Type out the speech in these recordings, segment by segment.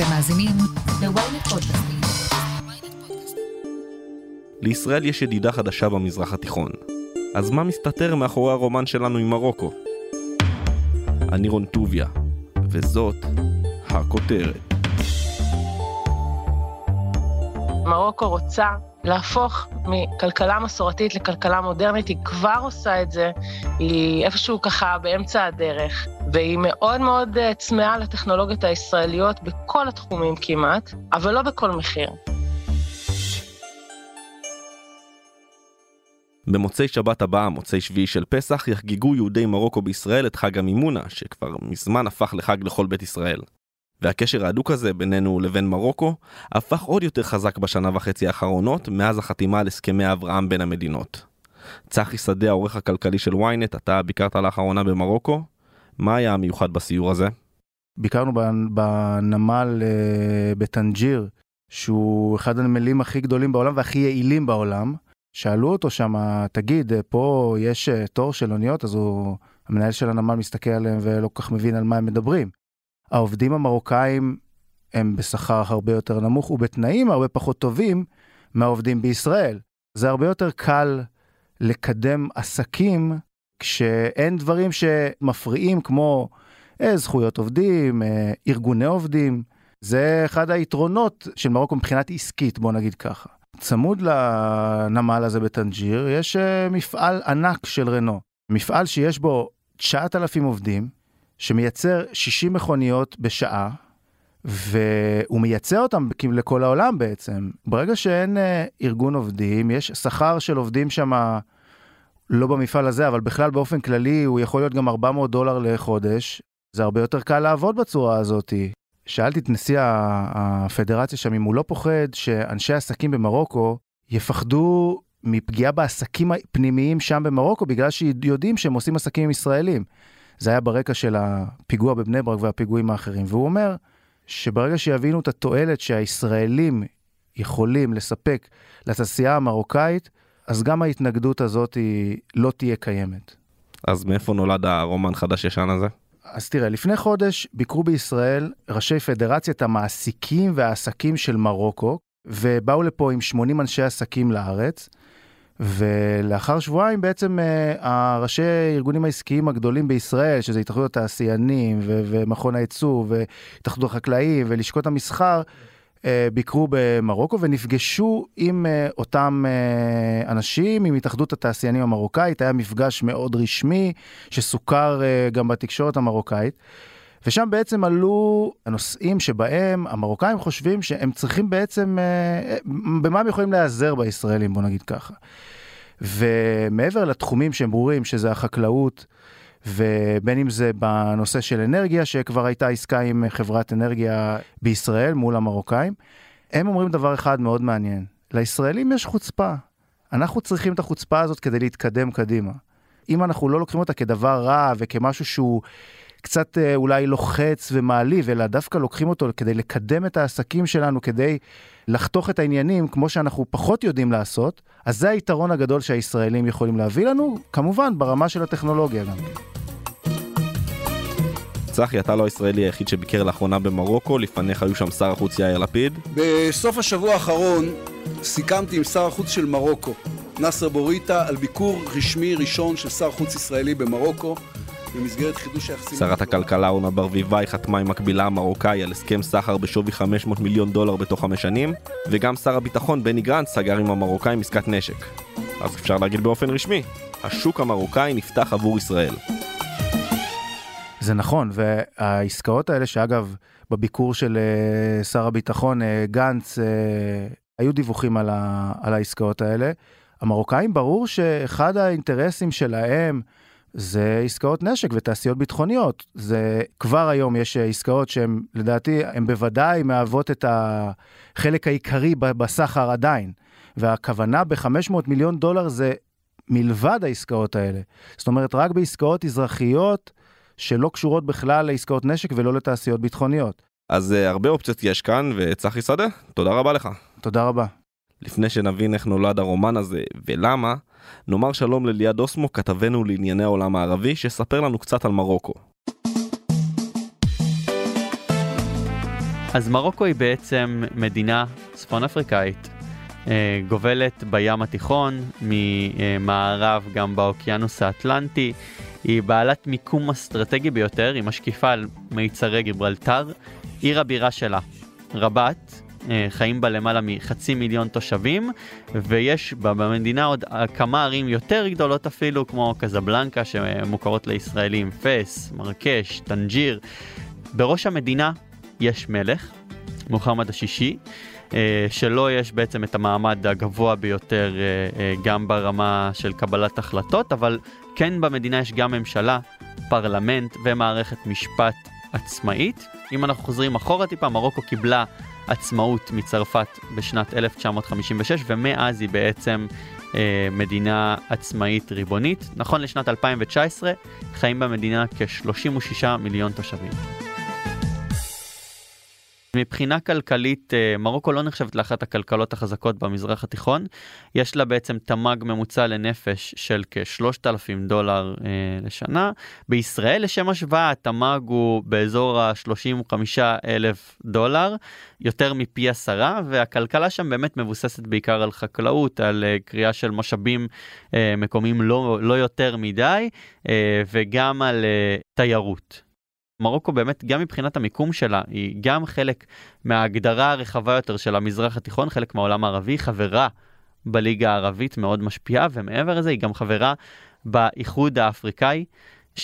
אתם מאזינים ל-ynet פודקאסטים. לישראל יש ידידה חדשה במזרח התיכון. אז מה מסתתר מאחורי הרומן שלנו עם מרוקו? אני רון טוביה, וזאת הכותרת. מרוקו רוצה להפוך מכלכלה מסורתית לכלכלה מודרנית, היא כבר עושה את זה, היא איפשהו ככה באמצע הדרך, והיא מאוד מאוד אה, צמאה לטכנולוגיות הישראליות בכל התחומים כמעט, אבל לא בכל מחיר. במוצאי שבת הבאה, מוצאי שביעי של פסח, יחגגו יהודי מרוקו בישראל את חג המימונה, שכבר מזמן הפך לחג לכל בית ישראל. והקשר ההדוק הזה בינינו לבין מרוקו הפך עוד יותר חזק בשנה וחצי האחרונות מאז החתימה על הסכמי אברהם בין המדינות. צחי שדה, העורך הכלכלי של ynet, אתה ביקרת לאחרונה במרוקו, מה היה המיוחד בסיור הזה? ביקרנו בנמל אה, בטנג'יר, שהוא אחד הנמלים הכי גדולים בעולם והכי יעילים בעולם. שאלו אותו שם, תגיד, פה יש אה, תור של אוניות, אז הוא, המנהל של הנמל מסתכל עליהם ולא כל כך מבין על מה הם מדברים. העובדים המרוקאים הם בשכר הרבה יותר נמוך ובתנאים הרבה פחות טובים מהעובדים בישראל. זה הרבה יותר קל לקדם עסקים כשאין דברים שמפריעים כמו אה, זכויות עובדים, אה, ארגוני עובדים. זה אחד היתרונות של מרוקו מבחינת עסקית, בוא נגיד ככה. צמוד לנמל הזה בטנג'יר יש אה, מפעל ענק של רנו. מפעל שיש בו 9,000 עובדים, שמייצר 60 מכוניות בשעה, והוא מייצר אותם לכל העולם בעצם. ברגע שאין אה, ארגון עובדים, יש שכר של עובדים שם, לא במפעל הזה, אבל בכלל באופן כללי הוא יכול להיות גם 400 דולר לחודש. זה הרבה יותר קל לעבוד בצורה הזאת. שאלתי את נשיא הפדרציה שם אם הוא לא פוחד שאנשי עסקים במרוקו יפחדו מפגיעה בעסקים הפנימיים שם במרוקו בגלל שיודעים שהם עושים עסקים עם ישראלים. זה היה ברקע של הפיגוע בבני ברק והפיגועים האחרים. והוא אומר שברגע שיבינו את התועלת שהישראלים יכולים לספק לתעשייה המרוקאית, אז גם ההתנגדות הזאת היא לא תהיה קיימת. אז מאיפה נולד הרומן חדש-ישן הזה? אז תראה, לפני חודש ביקרו בישראל ראשי פדרציית המעסיקים והעסקים של מרוקו, ובאו לפה עם 80 אנשי עסקים לארץ, ולאחר שבועיים בעצם אה, הראשי הארגונים העסקיים הגדולים בישראל, שזה התאחדות התעשיינים ו- ומכון הייצוא והתאחדות החקלאים ולשכות המסחר, אה, ביקרו במרוקו ונפגשו עם אה, אותם אנשים, עם התאחדות התעשיינים המרוקאית, היה מפגש מאוד רשמי שסוכר גם בתקשורת המרוקאית. ושם בעצם עלו הנושאים שבהם המרוקאים חושבים שהם צריכים בעצם, במה הם יכולים להיעזר בישראלים, בוא נגיד ככה. ומעבר לתחומים שהם ברורים, שזה החקלאות, ובין אם זה בנושא של אנרגיה, שכבר הייתה עסקה עם חברת אנרגיה בישראל מול המרוקאים, הם אומרים דבר אחד מאוד מעניין, לישראלים יש חוצפה. אנחנו צריכים את החוצפה הזאת כדי להתקדם קדימה. אם אנחנו לא לוקחים אותה כדבר רע וכמשהו שהוא קצת אה, אולי לוחץ ומעליב, אלא דווקא לוקחים אותו כדי לקדם את העסקים שלנו, כדי לחתוך את העניינים כמו שאנחנו פחות יודעים לעשות, אז זה היתרון הגדול שהישראלים יכולים להביא לנו, כמובן ברמה של הטכנולוגיה גם. צחי, אתה לא הישראלי היחיד שביקר לאחרונה במרוקו, לפניך היו שם שר החוץ יאיר לפיד. בסוף השבוע האחרון סיכמתי עם שר החוץ של מרוקו, נאסר בוריטה, על ביקור רשמי ראשון של שר חוץ ישראלי במרוקו. במסגרת חידוש היחסים... שרת הכלכלה אורנה ברביבאי חתמה עם מקבילה המרוקאי על הסכם סחר בשווי 500 מיליון דולר בתוך חמש שנים, וגם שר הביטחון בני גרנט סגר עם המרוקאים עסקת נשק. אז אפשר להגיד באופן רשמי, השוק המרוקאי נפתח עבור ישראל. זה נכון, והעסקאות האלה שאגב, בביקור של uh, שר הביטחון uh, גנץ, uh, היו דיווחים על, ה, על העסקאות האלה. המרוקאים ברור שאחד האינטרסים שלהם זה עסקאות נשק ותעשיות ביטחוניות. זה כבר היום יש עסקאות שהן לדעתי הן בוודאי מהוות את החלק העיקרי בסחר עדיין. והכוונה ב-500 מיליון דולר זה מלבד העסקאות האלה. זאת אומרת רק בעסקאות אזרחיות שלא קשורות בכלל לעסקאות נשק ולא לתעשיות ביטחוניות. אז uh, הרבה אופציות יש כאן וצחי שדה תודה רבה לך. תודה רבה. לפני שנבין איך נולד הרומן הזה ולמה נאמר שלום לליעד אוסמו, כתבנו לענייני העולם הערבי, שספר לנו קצת על מרוקו. אז מרוקו היא בעצם מדינה צפון אפריקאית, אה, גובלת בים התיכון, ממערב גם באוקיינוס האטלנטי. היא בעלת מיקום אסטרטגי ביותר, היא משקיפה על מיצרי גיברלטר. עיר הבירה שלה, רבת, חיים בה למעלה מחצי מיליון תושבים, ויש במדינה עוד כמה ערים יותר גדולות אפילו, כמו קזבלנקה שמוכרות לישראלים, פס, מרקש, טנג'יר. בראש המדינה יש מלך, מוחמד השישי, אה, שלו יש בעצם את המעמד הגבוה ביותר אה, גם ברמה של קבלת החלטות, אבל כן במדינה יש גם ממשלה, פרלמנט ומערכת משפט עצמאית. אם אנחנו חוזרים אחורה טיפה, מרוקו קיבלה עצמאות מצרפת בשנת 1956, ומאז היא בעצם אה, מדינה עצמאית ריבונית. נכון לשנת 2019, חיים במדינה כ-36 מיליון תושבים. מבחינה כלכלית, אה, מרוקו לא נחשבת לאחת הכלכלות החזקות במזרח התיכון. יש לה בעצם תמ"ג ממוצע לנפש של כ-3,000 דולר אה, לשנה. בישראל, לשם השוואה, התמ"ג הוא באזור ה-35 אלף דולר, יותר מפי עשרה, והכלכלה שם באמת מבוססת בעיקר על חקלאות, על אה, קריאה של משאבים אה, מקומיים לא, לא יותר מדי, אה, וגם על אה, תיירות. מרוקו באמת, גם מבחינת המיקום שלה, היא גם חלק מההגדרה הרחבה יותר של המזרח התיכון, חלק מהעולם הערבי, חברה בליגה הערבית מאוד משפיעה, ומעבר לזה היא גם חברה באיחוד האפריקאי,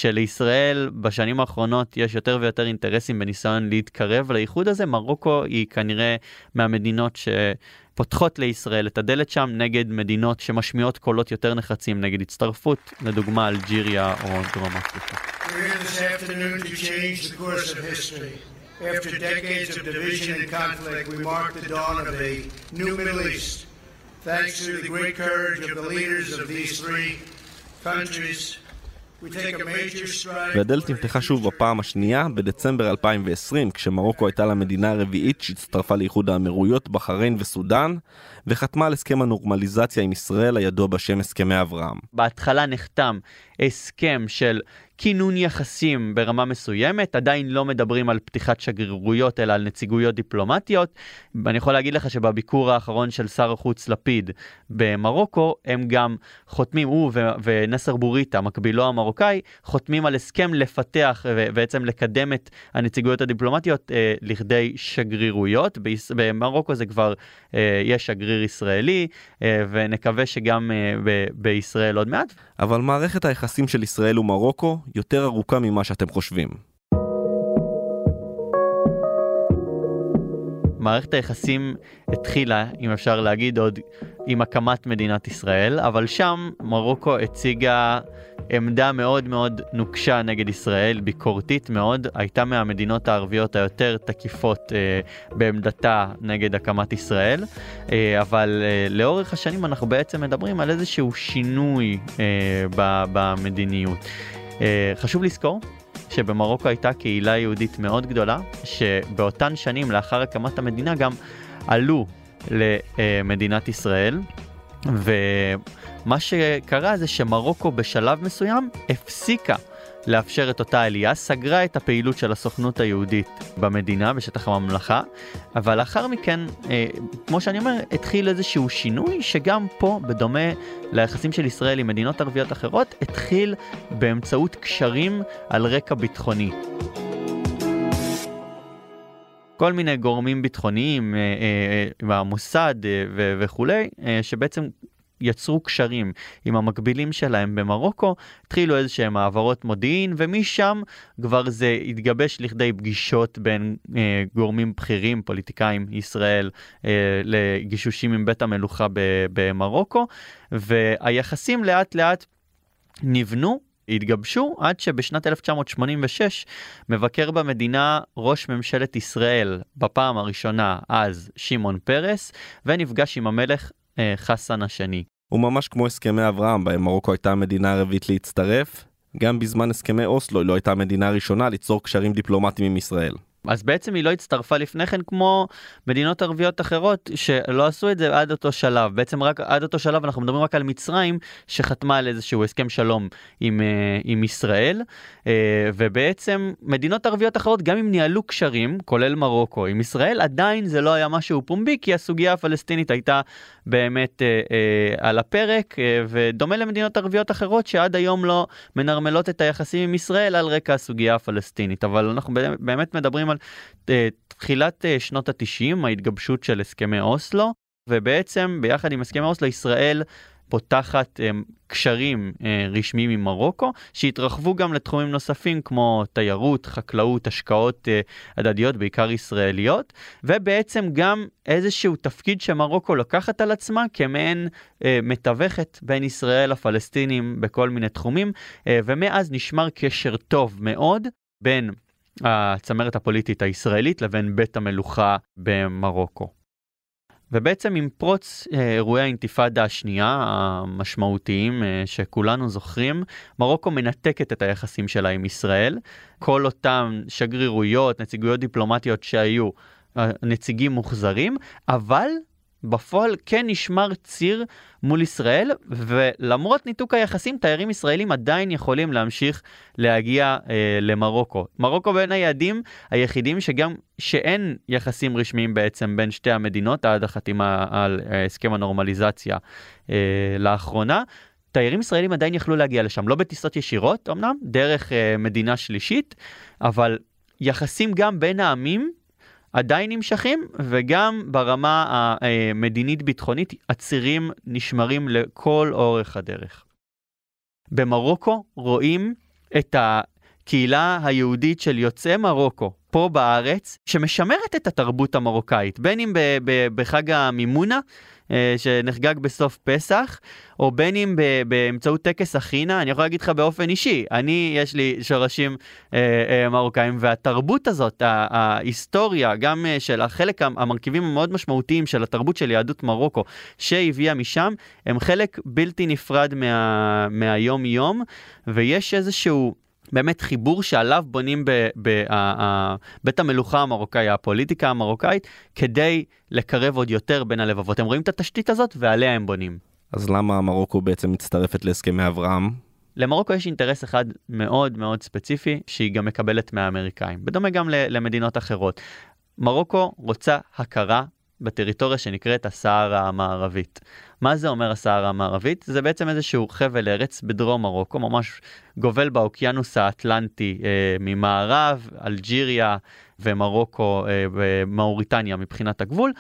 שלישראל בשנים האחרונות יש יותר ויותר אינטרסים בניסיון להתקרב לאיחוד הזה. מרוקו היא כנראה מהמדינות ש... פותחות לישראל את הדלת שם נגד מדינות שמשמיעות קולות יותר נחרצים נגד הצטרפות, לדוגמה אלג'יריה או דרום אפריקה. Countries, והדלת נפתחה שוב בפעם השנייה בדצמבר 2020, כשמרוקו הייתה למדינה הרביעית שהצטרפה לאיחוד האמירויות, בחריין וסודאן, וחתמה על הסכם הנורמליזציה עם ישראל הידוע בשם הסכמי אברהם. בהתחלה נחתם הסכם של כינון יחסים ברמה מסוימת, עדיין לא מדברים על פתיחת שגרירויות אלא על נציגויות דיפלומטיות. ואני יכול להגיד לך שבביקור האחרון של שר החוץ לפיד במרוקו, הם גם חותמים, הוא ונסר בוריטה, מקבילו המרוקאי, חותמים על הסכם לפתח ובעצם לקדם את הנציגויות הדיפלומטיות אה, לכדי שגרירויות. במרוקו זה כבר אה, יש שגריר ישראלי, אה, ונקווה שגם אה, בישראל עוד מעט. אבל מערכת היחסים של ישראל ומרוקו יותר ארוכה ממה שאתם חושבים. מערכת היחסים התחילה, אם אפשר להגיד, עוד עם הקמת מדינת ישראל, אבל שם מרוקו הציגה עמדה מאוד מאוד נוקשה נגד ישראל, ביקורתית מאוד, הייתה מהמדינות הערביות היותר תקיפות אה, בעמדתה נגד הקמת ישראל, אה, אבל אה, לאורך השנים אנחנו בעצם מדברים על איזשהו שינוי אה, במדיניות. אה, חשוב לזכור שבמרוקו הייתה קהילה יהודית מאוד גדולה, שבאותן שנים לאחר הקמת המדינה גם עלו למדינת ישראל, ומה שקרה זה שמרוקו בשלב מסוים הפסיקה לאפשר את אותה עלייה, סגרה את הפעילות של הסוכנות היהודית במדינה, בשטח הממלכה, אבל לאחר מכן, אה, כמו שאני אומר, התחיל איזשהו שינוי שגם פה, בדומה ליחסים של ישראל עם מדינות ערביות אחרות, התחיל באמצעות קשרים על רקע ביטחוני. כל מיני גורמים ביטחוניים, אה, אה, אה, המוסד וכולי, שבעצם יצרו קשרים עם המקבילים שלהם במרוקו, התחילו איזה שהם העברות מודיעין, ומשם כבר זה התגבש לכדי פגישות בין אה, גורמים בכירים, פוליטיקאים, ישראל, אה, לגישושים עם בית המלוכה במרוקו, והיחסים לאט לאט נבנו התגבשו עד שבשנת 1986 מבקר במדינה ראש ממשלת ישראל בפעם הראשונה אז שמעון פרס ונפגש עם המלך חסן השני. וממש כמו הסכמי אברהם בהם מרוקו הייתה המדינה הרביעית להצטרף, גם בזמן הסכמי אוסלו היא לא הייתה המדינה הראשונה ליצור קשרים דיפלומטיים עם ישראל. אז בעצם היא לא הצטרפה לפני כן כמו מדינות ערביות אחרות שלא עשו את זה עד אותו שלב. בעצם רק עד אותו שלב אנחנו מדברים רק על מצרים שחתמה על איזשהו הסכם שלום עם, אה, עם ישראל, אה, ובעצם מדינות ערביות אחרות גם אם ניהלו קשרים, כולל מרוקו, עם ישראל, עדיין זה לא היה משהו פומבי כי הסוגיה הפלסטינית הייתה באמת אה, על הפרק, ודומה למדינות ערביות אחרות שעד היום לא מנרמלות את היחסים עם ישראל על רקע הסוגיה הפלסטינית. אבל אנחנו באמת מדברים על אה, תחילת אה, שנות התשעים, ההתגבשות של הסכמי אוסלו, ובעצם ביחד עם הסכמי אוסלו ישראל פותחת um, קשרים uh, רשמיים עם מרוקו, שהתרחבו גם לתחומים נוספים כמו תיירות, חקלאות, השקעות uh, הדדיות, בעיקר ישראליות, ובעצם גם איזשהו תפקיד שמרוקו לוקחת על עצמה כמעין uh, מתווכת בין ישראל לפלסטינים בכל מיני תחומים, uh, ומאז נשמר קשר טוב מאוד בין הצמרת הפוליטית הישראלית לבין בית המלוכה במרוקו. ובעצם עם פרוץ אה, אירועי האינתיפאדה השנייה המשמעותיים אה, שכולנו זוכרים, מרוקו מנתקת את היחסים שלה עם ישראל. כל אותם שגרירויות, נציגויות דיפלומטיות שהיו, נציגים מוחזרים, אבל בפועל כן נשמר ציר מול ישראל, ולמרות ניתוק היחסים, תיירים ישראלים עדיין יכולים להמשיך להגיע אה, למרוקו. מרוקו בין היעדים היחידים שגם שאין יחסים רשמיים בעצם בין שתי המדינות עד החתימה על אה, הסכם הנורמליזציה אה, לאחרונה. תיירים ישראלים עדיין יכלו להגיע לשם, לא בטיסות ישירות אמנם, דרך אה, מדינה שלישית, אבל יחסים גם בין העמים עדיין נמשכים, וגם ברמה המדינית-ביטחונית הצירים נשמרים לכל אורך הדרך. במרוקו רואים את הקהילה היהודית של יוצאי מרוקו פה בארץ, שמשמרת את התרבות המרוקאית, בין אם בחג המימונה, שנחגג בסוף פסח, או בין אם באמצעות טקס החינה, אני יכול להגיד לך באופן אישי, אני, יש לי שורשים אה, אה, מרוקאים, והתרבות הזאת, ההיסטוריה, גם אה, של החלק, המרכיבים המאוד משמעותיים של התרבות של יהדות מרוקו, שהביאה משם, הם חלק בלתי נפרד מה, מהיום-יום, ויש איזשהו... באמת חיבור שעליו בונים בבית המלוכה המרוקאי, הפוליטיקה המרוקאית, כדי לקרב עוד יותר בין הלבבות. הם רואים את התשתית הזאת ועליה הם בונים. אז למה מרוקו בעצם מצטרפת להסכמי אברהם? למרוקו יש אינטרס אחד מאוד מאוד ספציפי שהיא גם מקבלת מהאמריקאים, בדומה גם למדינות אחרות. מרוקו רוצה הכרה בטריטוריה שנקראת הסהרה המערבית. מה זה אומר הסהרה המערבית? זה בעצם איזשהו חבל ארץ בדרום מרוקו, ממש גובל באוקיינוס האטלנטי אה, ממערב, אלג'יריה ומרוקו אה, ומאוריטניה מבחינת הגבול,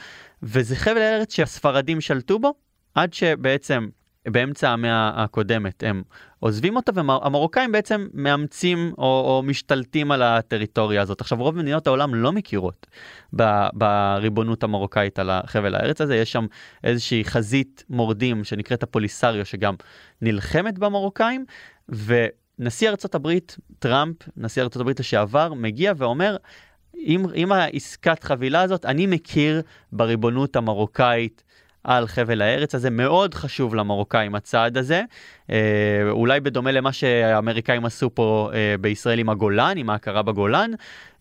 וזה חבל ארץ שהספרדים שלטו בו עד שבעצם באמצע המאה הקודמת הם עוזבים אותו והמרוקאים בעצם מאמצים או, או משתלטים על הטריטוריה הזאת. עכשיו רוב מדינות העולם לא מכירות ב, בריבונות המרוקאית על החבל הארץ הזה, יש שם איזושהי חזית מורדים שנקראת הפוליסריו שגם נלחמת במרוקאים ונשיא ארצות הברית טראמפ, נשיא ארצות הברית לשעבר, מגיע ואומר עם, עם העסקת חבילה הזאת אני מכיר בריבונות המרוקאית על חבל הארץ הזה, מאוד חשוב למרוקאים הצעד הזה, אה, אולי בדומה למה שהאמריקאים עשו פה אה, בישראל עם הגולן, עם ההכרה בגולן,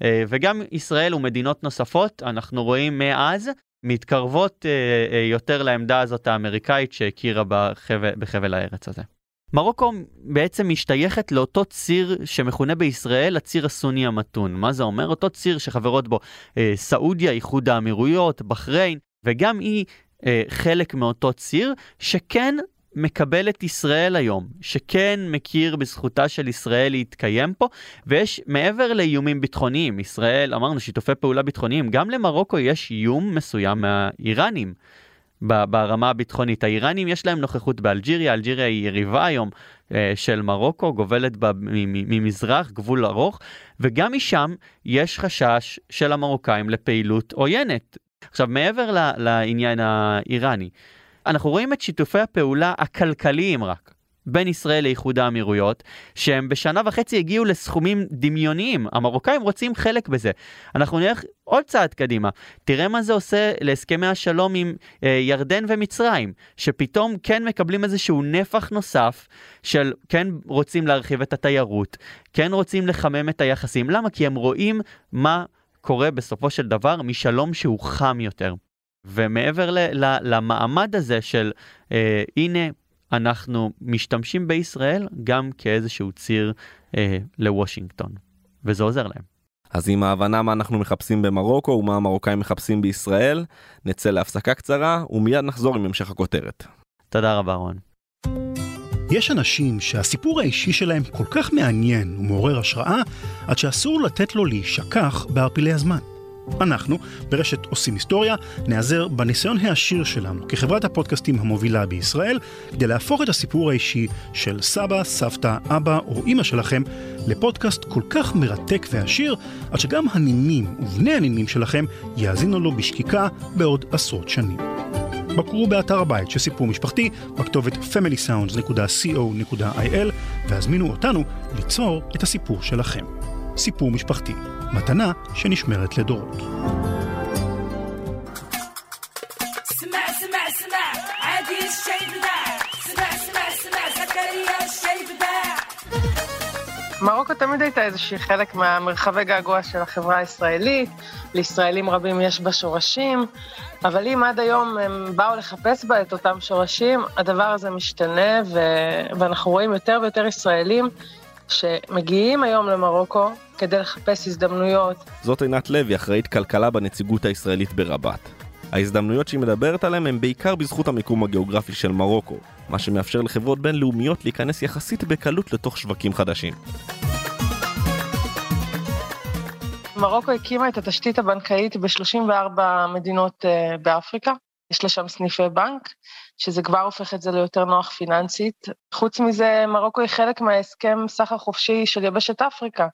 אה, וגם ישראל ומדינות נוספות, אנחנו רואים מאז מתקרבות אה, אה, יותר לעמדה הזאת האמריקאית שהכירה בחבל, בחבל הארץ הזה. מרוקו בעצם משתייכת לאותו ציר שמכונה בישראל הציר הסוני המתון. מה זה אומר? אותו ציר שחברות בו אה, סעודיה, איחוד האמירויות, בחריין, וגם היא אה, חלק מאותו ציר, שכן מקבל את ישראל היום, שכן מכיר בזכותה של ישראל להתקיים פה, ויש מעבר לאיומים ביטחוניים, ישראל, אמרנו, שיתופי פעולה ביטחוניים, גם למרוקו יש איום מסוים מהאיראנים. ברמה הביטחונית. האיראנים יש להם נוכחות באלג'יריה, אלג'יריה היא יריבה היום אה, של מרוקו, גובלת בה ממזרח, גבול ארוך, וגם משם יש חשש של המרוקאים לפעילות עוינת. עכשיו, מעבר לעניין האיראני, אנחנו רואים את שיתופי הפעולה הכלכליים רק. בין ישראל לאיחוד האמירויות, שהם בשנה וחצי הגיעו לסכומים דמיוניים. המרוקאים רוצים חלק בזה. אנחנו נלך עוד צעד קדימה. תראה מה זה עושה להסכמי השלום עם אה, ירדן ומצרים, שפתאום כן מקבלים איזשהו נפח נוסף של כן רוצים להרחיב את התיירות, כן רוצים לחמם את היחסים. למה? כי הם רואים מה קורה בסופו של דבר משלום שהוא חם יותר. ומעבר ל- ל- למעמד הזה של אה, הנה אנחנו משתמשים בישראל גם כאיזשהו ציר אה, לוושינגטון, וזה עוזר להם. אז עם ההבנה מה אנחנו מחפשים במרוקו ומה המרוקאים מחפשים בישראל, נצא להפסקה קצרה ומיד נחזור עם המשך הכותרת. תודה רבה רון. יש אנשים שהסיפור האישי שלהם כל כך מעניין ומעורר השראה, עד שאסור לתת לו להישכח בערפילי הזמן. אנחנו, ברשת עושים היסטוריה, נעזר בניסיון העשיר שלנו כחברת הפודקאסטים המובילה בישראל, כדי להפוך את הסיפור האישי של סבא, סבתא, אבא או אימא שלכם לפודקאסט כל כך מרתק ועשיר, עד שגם הנינים ובני הנינים שלכם יאזינו לו בשקיקה בעוד עשרות שנים. בקרו באתר הבית של סיפור משפחתי בכתובת familysounds.co.il והזמינו אותנו ליצור את הסיפור שלכם. סיפור משפחתי, מתנה שנשמרת לדורות. سمع سمع سمع عادي الشيب ذا سمع سمع سمع زكريا الشيب ذا מרוקו תמיד הייתה איזושהי חלק מהמרחבי געגוע של החברה הישראלית, לישראלים רבים יש בה שורשים, אבל אם עד היום הם באו לחפש בה את אותם שורשים, הדבר הזה משתנה, ו... ואנחנו רואים יותר ויותר ישראלים שמגיעים היום למרוקו כדי לחפש הזדמנויות. זאת עינת לוי, אחראית כלכלה בנציגות הישראלית ברבת. ההזדמנויות שהיא מדברת עליהן הן בעיקר בזכות המיקום הגיאוגרפי של מרוקו, מה שמאפשר לחברות בינלאומיות להיכנס יחסית בקלות לתוך שווקים חדשים. מרוקו הקימה את התשתית הבנקאית ב-34 מדינות uh, באפריקה. יש לה שם סניפי בנק, שזה כבר הופך את זה ליותר נוח פיננסית. חוץ מזה, מרוקו היא חלק מההסכם סחר חופשי של יבשת אפריקה,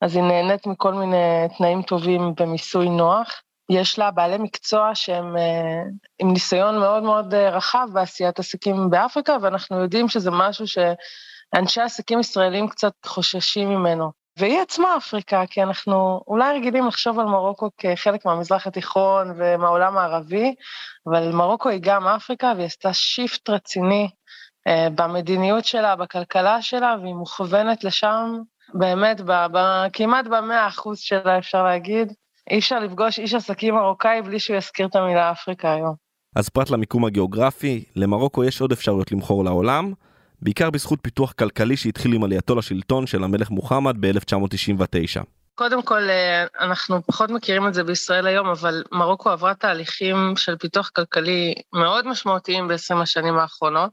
אז היא נהנית מכל מיני תנאים טובים במיסוי נוח. יש לה בעלי מקצוע שהם uh, עם ניסיון מאוד מאוד uh, רחב בעשיית עסקים באפריקה, ואנחנו יודעים שזה משהו שאנשי עסקים ישראלים קצת חוששים ממנו. והיא עצמה אפריקה, כי אנחנו אולי רגילים לחשוב על מרוקו כחלק מהמזרח התיכון ומהעולם הערבי, אבל מרוקו היא גם אפריקה, והיא עשתה שיפט רציני uh, במדיניות שלה, בכלכלה שלה, והיא מוכוונת לשם באמת, ב, ב, כמעט במאה אחוז שלה, אפשר להגיד. אי אפשר לפגוש איש עסקים מרוקאי בלי שהוא יזכיר את המילה אפריקה היום. אז פרט למיקום הגיאוגרפי, למרוקו יש עוד אפשרויות למכור לעולם, בעיקר בזכות פיתוח כלכלי שהתחיל עם עלייתו לשלטון של המלך מוחמד ב-1999. קודם כל, אנחנו פחות מכירים את זה בישראל היום, אבל מרוקו עברה תהליכים של פיתוח כלכלי מאוד משמעותיים ב-20 השנים האחרונות,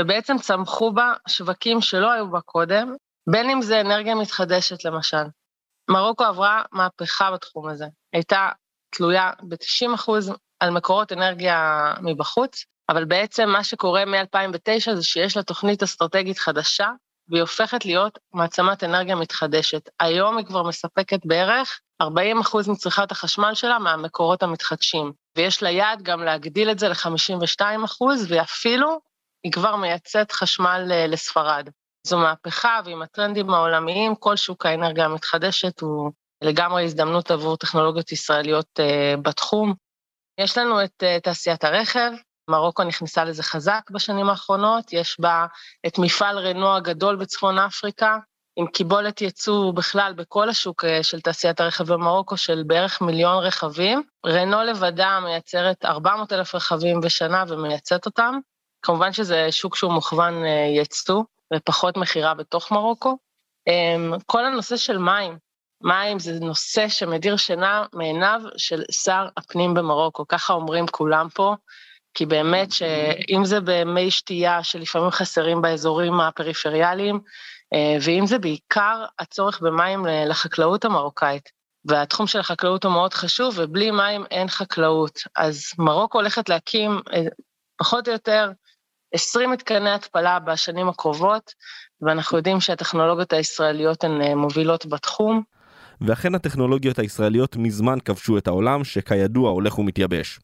ובעצם צמחו בה שווקים שלא היו בה קודם, בין אם זה אנרגיה מתחדשת למשל. מרוקו עברה מהפכה בתחום הזה. הייתה תלויה ב-90% על מקורות אנרגיה מבחוץ, אבל בעצם מה שקורה מ-2009 זה שיש לה תוכנית אסטרטגית חדשה, והיא הופכת להיות מעצמת אנרגיה מתחדשת. היום היא כבר מספקת בערך 40% מצריכת החשמל שלה מהמקורות המתחדשים, ויש לה יעד גם להגדיל את זה ל-52%, ואפילו היא כבר מייצאת חשמל אה, לספרד. זו מהפכה, ועם הטרנדים העולמיים, כל שוק האנרגיה המתחדשת הוא לגמרי הזדמנות עבור טכנולוגיות ישראליות uh, בתחום. יש לנו את uh, תעשיית הרכב, מרוקו נכנסה לזה חזק בשנים האחרונות, יש בה את מפעל רנו הגדול בצפון אפריקה, עם קיבולת ייצוא בכלל בכל השוק uh, של תעשיית הרכב במרוקו של בערך מיליון רכבים. רנו לבדה מייצרת 400 אלף רכבים בשנה ומייצאת אותם. כמובן שזה שוק שהוא מוכוון ייצוא. ופחות מכירה בתוך מרוקו. אמ, כל הנושא של מים, מים זה נושא שמדיר שינה מעיניו של שר הפנים במרוקו, ככה אומרים כולם פה, כי באמת שאם זה במי שתייה שלפעמים חסרים באזורים הפריפריאליים, אה, ואם זה בעיקר הצורך במים לחקלאות המרוקאית. והתחום של החקלאות הוא מאוד חשוב, ובלי מים אין חקלאות. אז מרוקו הולכת להקים אה, פחות או יותר 20 מתקני התפלה בשנים הקרובות, ואנחנו יודעים שהטכנולוגיות הישראליות הן אה, מובילות בתחום. ואכן הטכנולוגיות הישראליות מזמן כבשו את העולם, שכידוע הולך ומתייבש.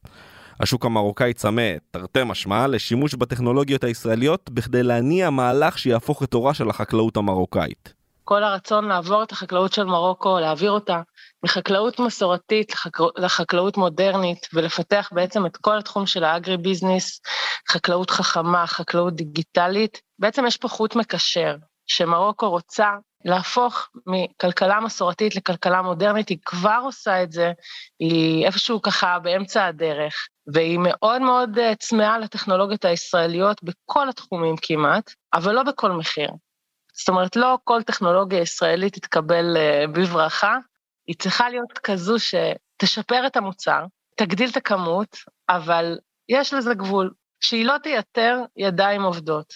השוק המרוקאי צמא, תרתי משמע, לשימוש בטכנולוגיות הישראליות בכדי להניע מהלך שיהפוך את אורה של החקלאות המרוקאית. כל הרצון לעבור את החקלאות של מרוקו, להעביר אותה מחקלאות מסורתית לחקל... לחקלאות מודרנית, ולפתח בעצם את כל התחום של האגרי ביזנס, חקלאות חכמה, חקלאות דיגיטלית. בעצם יש פה חוט מקשר, שמרוקו רוצה להפוך מכלכלה מסורתית לכלכלה מודרנית, היא כבר עושה את זה, היא איפשהו ככה באמצע הדרך, והיא מאוד מאוד אה, צמאה לטכנולוגיות הישראליות בכל התחומים כמעט, אבל לא בכל מחיר. זאת אומרת, לא כל טכנולוגיה ישראלית תתקבל אה, בברכה, היא צריכה להיות כזו שתשפר את המוצר, תגדיל את הכמות, אבל יש לזה גבול, שהיא לא תייתר ידיים עובדות.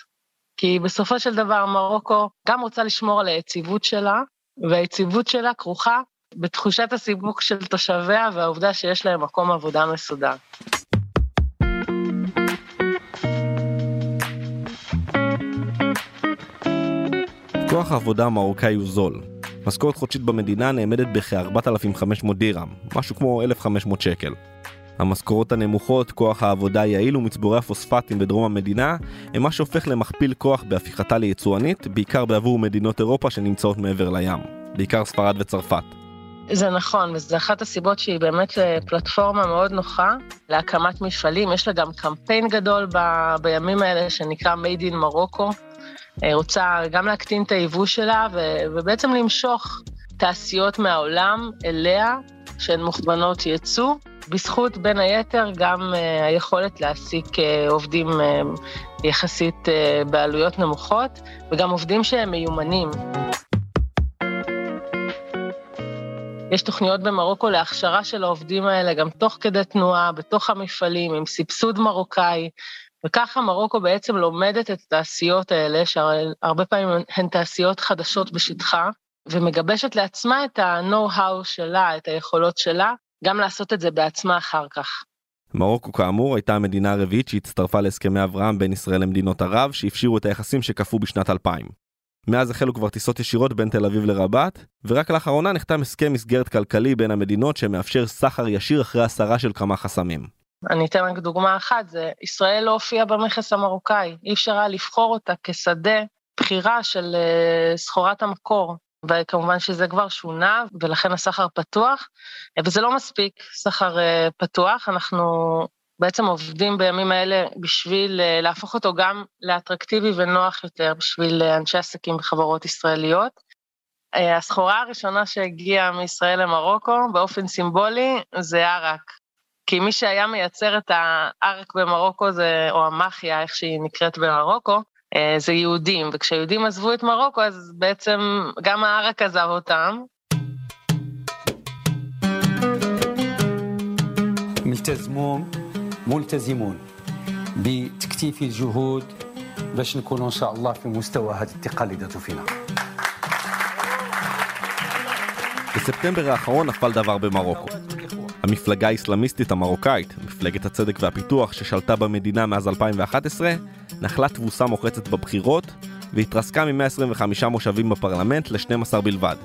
כי בסופו של דבר מרוקו גם רוצה לשמור על היציבות שלה, והיציבות שלה כרוכה בתחושת הסיבוק של תושביה והעובדה שיש להם מקום עבודה מסודר. כוח העבודה המרוקאי הוא זול. משכורת חודשית במדינה נאמדת בכ-4,500 דירם, משהו כמו 1,500 שקל. המשכורות הנמוכות, כוח העבודה היעיל ומצבורי הפוספטים בדרום המדינה הם מה שהופך למכפיל כוח בהפיכתה ליצואנית, בעיקר בעבור מדינות אירופה שנמצאות מעבר לים, בעיקר ספרד וצרפת. זה נכון, וזו אחת הסיבות שהיא באמת אה, פלטפורמה מאוד נוחה להקמת מפעלים. יש לה גם קמפיין גדול ב, בימים האלה שנקרא Made in Morocco. אה, רוצה גם להקטין את היבוא שלה ובעצם למשוך תעשיות מהעולם אליה, שהן מוכוונות ייצוא, בזכות בין היתר גם uh, היכולת להעסיק uh, עובדים יחסית בעלויות נמוכות, וגם עובדים שהם מיומנים. יש תוכניות במרוקו להכשרה של העובדים האלה גם תוך כדי תנועה, בתוך המפעלים, עם סבסוד מרוקאי, וככה מרוקו בעצם לומדת את התעשיות האלה, שהרבה פעמים הן תעשיות חדשות בשטחה, ומגבשת לעצמה את ה-know-how שלה, את היכולות שלה, גם לעשות את זה בעצמה אחר כך. מרוקו כאמור הייתה המדינה הרביעית שהצטרפה להסכמי אברהם בין ישראל למדינות ערב שהפשירו את היחסים שקפאו בשנת 2000. מאז החלו כבר טיסות ישירות בין תל אביב לרבת, ורק לאחרונה נחתם הסכם מסגרת כלכלי בין המדינות שמאפשר סחר ישיר אחרי הסרה של כמה חסמים. אני אתן רק דוגמה אחת, זה ישראל לא הופיעה במכס המרוקאי, אי אפשר היה לבחור אותה כשדה בחירה של uh, סחורת המקור. וכמובן שזה כבר שונה, ולכן הסחר פתוח, וזה לא מספיק, סחר אה, פתוח, אנחנו בעצם עובדים בימים האלה בשביל אה, להפוך אותו גם לאטרקטיבי ונוח יותר בשביל אה, אנשי עסקים בחברות ישראליות. הסחורה הראשונה שהגיעה מישראל למרוקו באופן סימבולי זה ערק. כי מי שהיה מייצר את הערק במרוקו זה, או המאחיה, איך שהיא נקראת במרוקו, אה, זה יהודים, וכשיהודים עזבו את מרוקו, אז בעצם גם הערק עזב אותם. ملتزمون ملتزمون بتكثيف الجهود باش نكونوا ان شاء الله في مستوى هذه الثقه اللي داتوا فينا בספטמבר האחרון נפל דבר במרוקו. המפלגה האסלאמיסטית המרוקאית, מפלגת הצדק והפיתוח ששלטה במדינה מאז 2011, נחלה תבוסה מוחצת בבחירות והתרסקה מ-125 מושבים בפרלמנט ל-12 בלבד.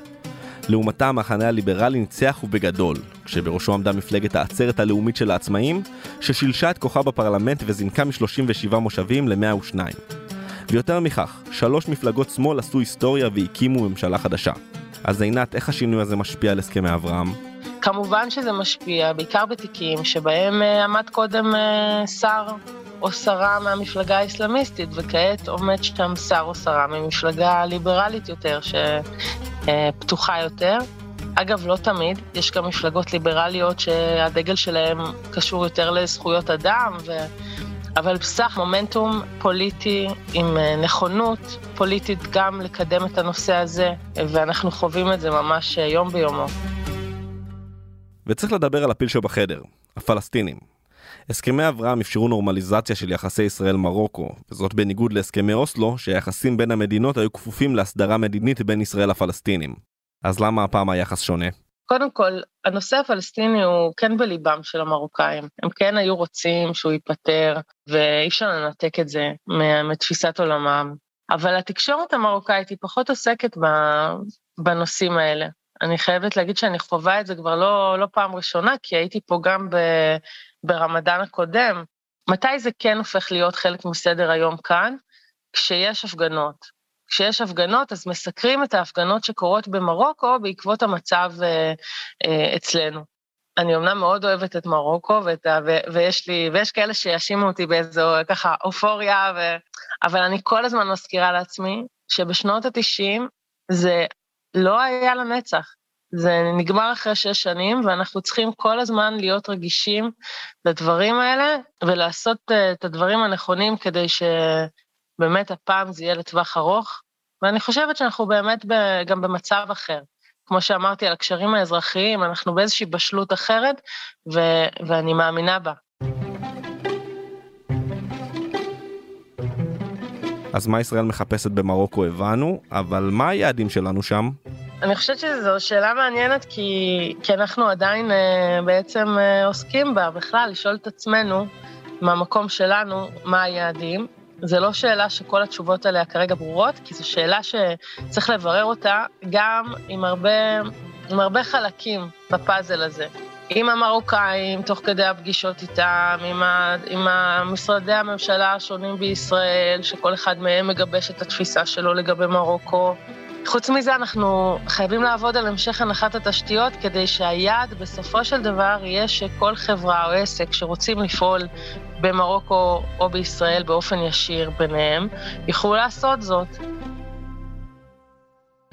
לעומתה המחנה הליברלי ניצח ובגדול, כשבראשו עמדה מפלגת העצרת הלאומית של העצמאים, ששילשה את כוחה בפרלמנט וזינקה מ-37 מושבים ל-102. ויותר מכך, שלוש מפלגות שמאל עשו היסטוריה והקימו ממשלה חדשה. אז עינת, איך השינוי הזה משפיע על הסכמי אברהם? כמובן שזה משפיע, בעיקר בתיקים שבהם uh, עמד קודם uh, שר או שרה מהמפלגה האסלאמיסטית, וכעת עומד שם שר או שרה ממפלגה ליברלית יותר, שפתוחה uh, יותר. אגב, לא תמיד, יש גם מפלגות ליברליות שהדגל שלהן קשור יותר לזכויות אדם, ו... אבל בסך מומנטום פוליטי עם נכונות פוליטית גם לקדם את הנושא הזה, ואנחנו חווים את זה ממש יום ביומו. וצריך לדבר על הפיל שבחדר, הפלסטינים. הסכמי אברהם אפשרו נורמליזציה של יחסי ישראל-מרוקו, וזאת בניגוד להסכמי אוסלו, שהיחסים בין המדינות היו כפופים להסדרה מדינית בין ישראל לפלסטינים. אז למה הפעם היחס שונה? קודם כל, הנושא הפלסטיני הוא כן בליבם של המרוקאים. הם כן היו רוצים שהוא ייפתר, ואי אפשר לנתק את זה מתפיסת עולמם. אבל התקשורת המרוקאית היא פחות עוסקת בנושאים האלה. אני חייבת להגיד שאני חווה את זה כבר לא, לא פעם ראשונה, כי הייתי פה גם ב, ברמדאן הקודם. מתי זה כן הופך להיות חלק מסדר היום כאן? כשיש הפגנות. כשיש הפגנות, אז מסקרים את ההפגנות שקורות במרוקו בעקבות המצב אה, אה, אצלנו. אני אמנם מאוד אוהבת את מרוקו, ואת ה, ו, ויש לי, ויש כאלה שיאשימו אותי באיזו ככה אופוריה, ו, אבל אני כל הזמן מזכירה לעצמי שבשנות ה-90 זה לא היה לנצח. זה נגמר אחרי שש שנים, ואנחנו צריכים כל הזמן להיות רגישים לדברים האלה, ולעשות אה, את הדברים הנכונים כדי שבאמת הפעם זה יהיה לטווח ארוך. ואני חושבת שאנחנו באמת גם במצב אחר. כמו שאמרתי על הקשרים האזרחיים, אנחנו באיזושהי בשלות אחרת, ו- ואני מאמינה בה. אז מה ישראל מחפשת במרוקו הבנו, אבל מה היעדים שלנו שם? אני חושבת שזו שאלה מעניינת, כי, כי אנחנו עדיין אה, בעצם אה, עוסקים בה בכלל, לשאול את עצמנו, מהמקום שלנו, מה היעדים. זו לא שאלה שכל התשובות עליה כרגע ברורות, כי זו שאלה שצריך לברר אותה גם עם הרבה, עם הרבה חלקים בפאזל הזה. עם המרוקאים, תוך כדי הפגישות איתם, עם, ה, עם משרדי הממשלה השונים בישראל, שכל אחד מהם מגבש את התפיסה שלו לגבי מרוקו. חוץ מזה, אנחנו חייבים לעבוד על המשך הנחת התשתיות, כדי שהיעד בסופו של דבר יהיה שכל חברה או עסק שרוצים לפעול במרוקו או בישראל באופן ישיר ביניהם, יוכלו לעשות זאת.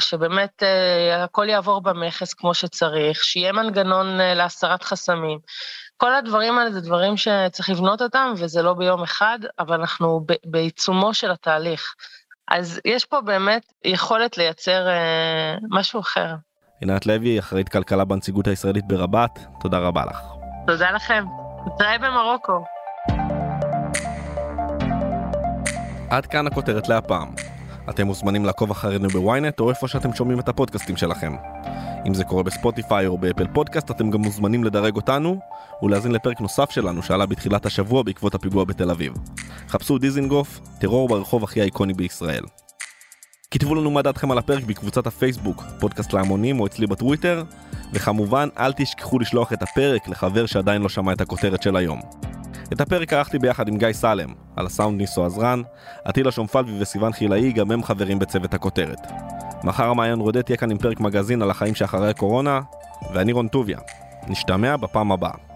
שבאמת uh, הכל יעבור במכס כמו שצריך, שיהיה מנגנון uh, להסרת חסמים. כל הדברים האלה זה דברים שצריך לבנות אותם, וזה לא ביום אחד, אבל אנחנו בעיצומו של התהליך. אז יש פה באמת יכולת לייצר uh, משהו אחר. עינת לוי, אחראית כלכלה בנציגות הישראלית ברבת, תודה רבה לך. תודה לכם. נתראה במרוקו. עד כאן הכותרת להפעם. אתם מוזמנים לעקוב אחרינו בוויינט או איפה שאתם שומעים את הפודקאסטים שלכם. אם זה קורה בספוטיפיי או ב Apple Podcasts אתם גם מוזמנים לדרג אותנו ולהאזין לפרק נוסף שלנו שעלה בתחילת השבוע בעקבות הפיגוע בתל אביב. חפשו דיזינגוף, טרור ברחוב הכי איקוני בישראל. כתבו לנו מה דעתכם על הפרק בקבוצת הפייסבוק, פודקאסט להמונים או אצלי בטוויטר, וכמובן אל תשכחו לשלוח את הפרק לחבר שעדיין לא שמע את הכותרת של היום. את הפרק ערכתי ביחד עם גיא סלם, על הסאונד ניסו עזרן, עטילה שומפלבי וסיון חילאי גם הם חברים בצוות הכותרת. מחר המעיין רודט יהיה כאן עם פרק מגזין על החיים שאחרי הקורונה, ואני רון טוביה. נשתמע בפעם הבאה.